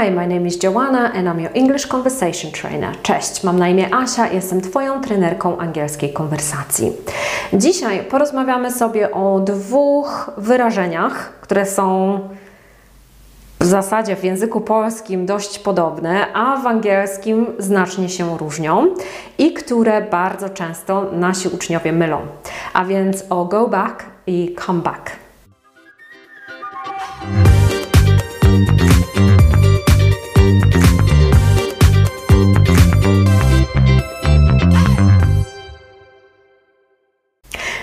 Hi, my name is Joanna and I'm your English Conversation Trainer. Cześć, mam na imię Asia, jestem Twoją trenerką angielskiej konwersacji. Dzisiaj porozmawiamy sobie o dwóch wyrażeniach, które są w zasadzie w języku polskim dość podobne, a w angielskim znacznie się różnią i które bardzo często nasi uczniowie mylą. A więc o go back i come back.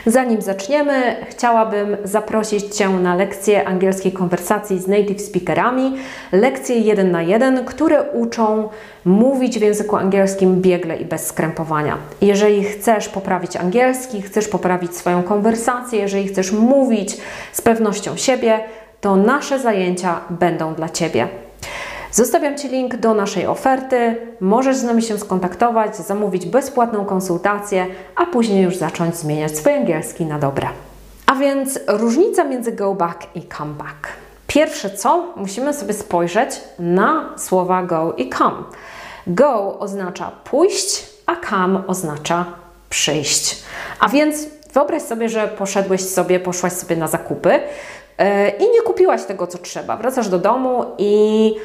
Zanim zaczniemy, chciałabym zaprosić Cię na lekcję angielskiej konwersacji z native speakerami, lekcje 1 na 1, które uczą mówić w języku angielskim biegle i bez skrępowania. Jeżeli chcesz poprawić angielski, chcesz poprawić swoją konwersację, jeżeli chcesz mówić z pewnością siebie, to nasze zajęcia będą dla Ciebie. Zostawiam Ci link do naszej oferty. Możesz z nami się skontaktować, zamówić bezpłatną konsultację, a później już zacząć zmieniać swój angielski na dobre. A więc różnica między go back i come back. Pierwsze co, musimy sobie spojrzeć na słowa go i come. Go oznacza pójść, a come oznacza przyjść. A więc wyobraź sobie, że poszedłeś sobie, poszłaś sobie na zakupy yy, i nie kupiłaś tego, co trzeba. Wracasz do domu i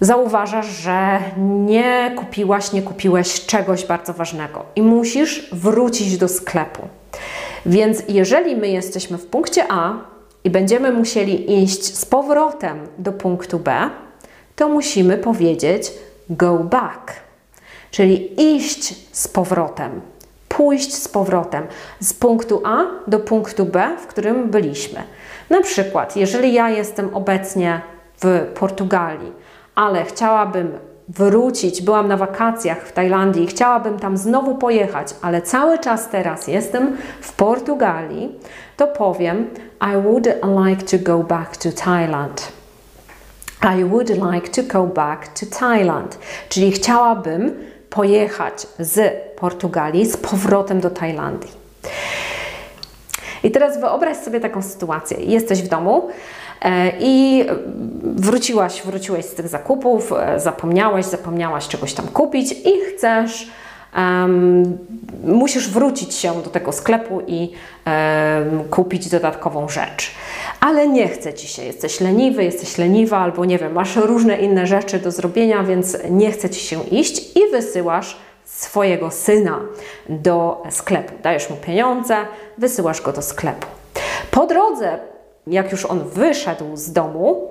zauważasz, że nie kupiłaś, nie kupiłeś czegoś bardzo ważnego i musisz wrócić do sklepu. Więc jeżeli my jesteśmy w punkcie A i będziemy musieli iść z powrotem do punktu B, to musimy powiedzieć go back, czyli iść z powrotem, pójść z powrotem z punktu A do punktu B, w którym byliśmy. Na przykład, jeżeli ja jestem obecnie w Portugalii, ale chciałabym wrócić, byłam na wakacjach w Tajlandii chciałabym tam znowu pojechać, ale cały czas teraz jestem w Portugalii, to powiem I would like to go back to Thailand. I would like to go back to Thailand. Czyli chciałabym pojechać z Portugalii z powrotem do Tajlandii. I teraz wyobraź sobie taką sytuację. Jesteś w domu, I wróciłaś, wróciłeś z tych zakupów, e, zapomniałeś, zapomniałaś czegoś tam kupić i chcesz, um, musisz wrócić się do tego sklepu i um, kupić dodatkową rzecz. Ale nie chce ci się, jesteś leniwy, jesteś leniwa, albo nie wiem, masz różne inne rzeczy do zrobienia, więc nie chce ci się iść i wysyłasz swojego syna do sklepu. Dajesz mu pieniądze, wysyłasz go do sklepu. Po drodze jak już on wyszedł z domu,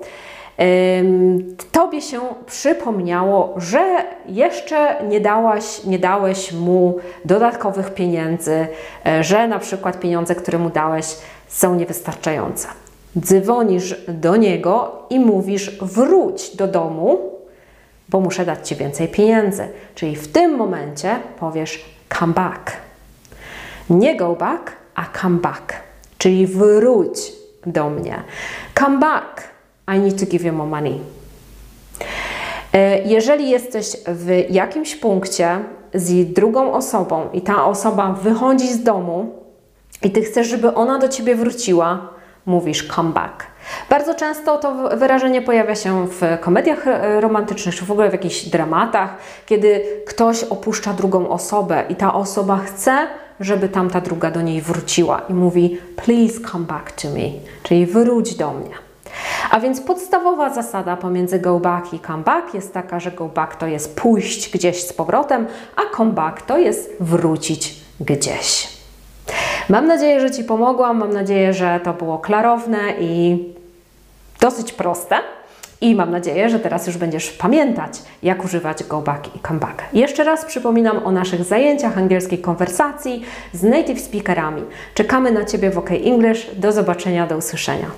tobie się przypomniało, że jeszcze nie, dałaś, nie dałeś mu dodatkowych pieniędzy, e, że na przykład pieniądze, które mu dałeś, są niewystarczające. Dzwonisz do niego i mówisz: wróć do domu, bo muszę dać ci więcej pieniędzy. Czyli w tym momencie powiesz come back. Nie go back, a come back. Czyli wróć do mnie. Come back. I need to give you more money. E, jeżeli jesteś w jakimś punkcie z drugą osobą i ta osoba wychodzi z domu i ty chcesz, żeby ona do ciebie wróciła, mówisz come back. Bardzo często to wyrażenie pojawia się w komediach e, romantycznych, czy w ogóle w jakichś dramatach, kiedy ktoś opuszcza drugą osobę i ta osoba chce, żeby tamta druga do niej wróciła i mówi please come back to me, czyli wróć do mnie. A więc podstawowa zasada pomiędzy go back i come back jest taka, że go back to jest pójść gdzieś z powrotem, a come back to jest wrócić gdzieś. Mam nadzieję, że Ci pomogłam, mam nadzieję, że to było klarowne i dosyć proste. I mam nadzieję, że teraz już będziesz pamiętać, jak używać go back i come back. Jeszcze raz przypominam o naszych zajęciach angielskiej konwersacji z native speakerami. Czekamy na Ciebie w OK English. Do zobaczenia, do usłyszenia.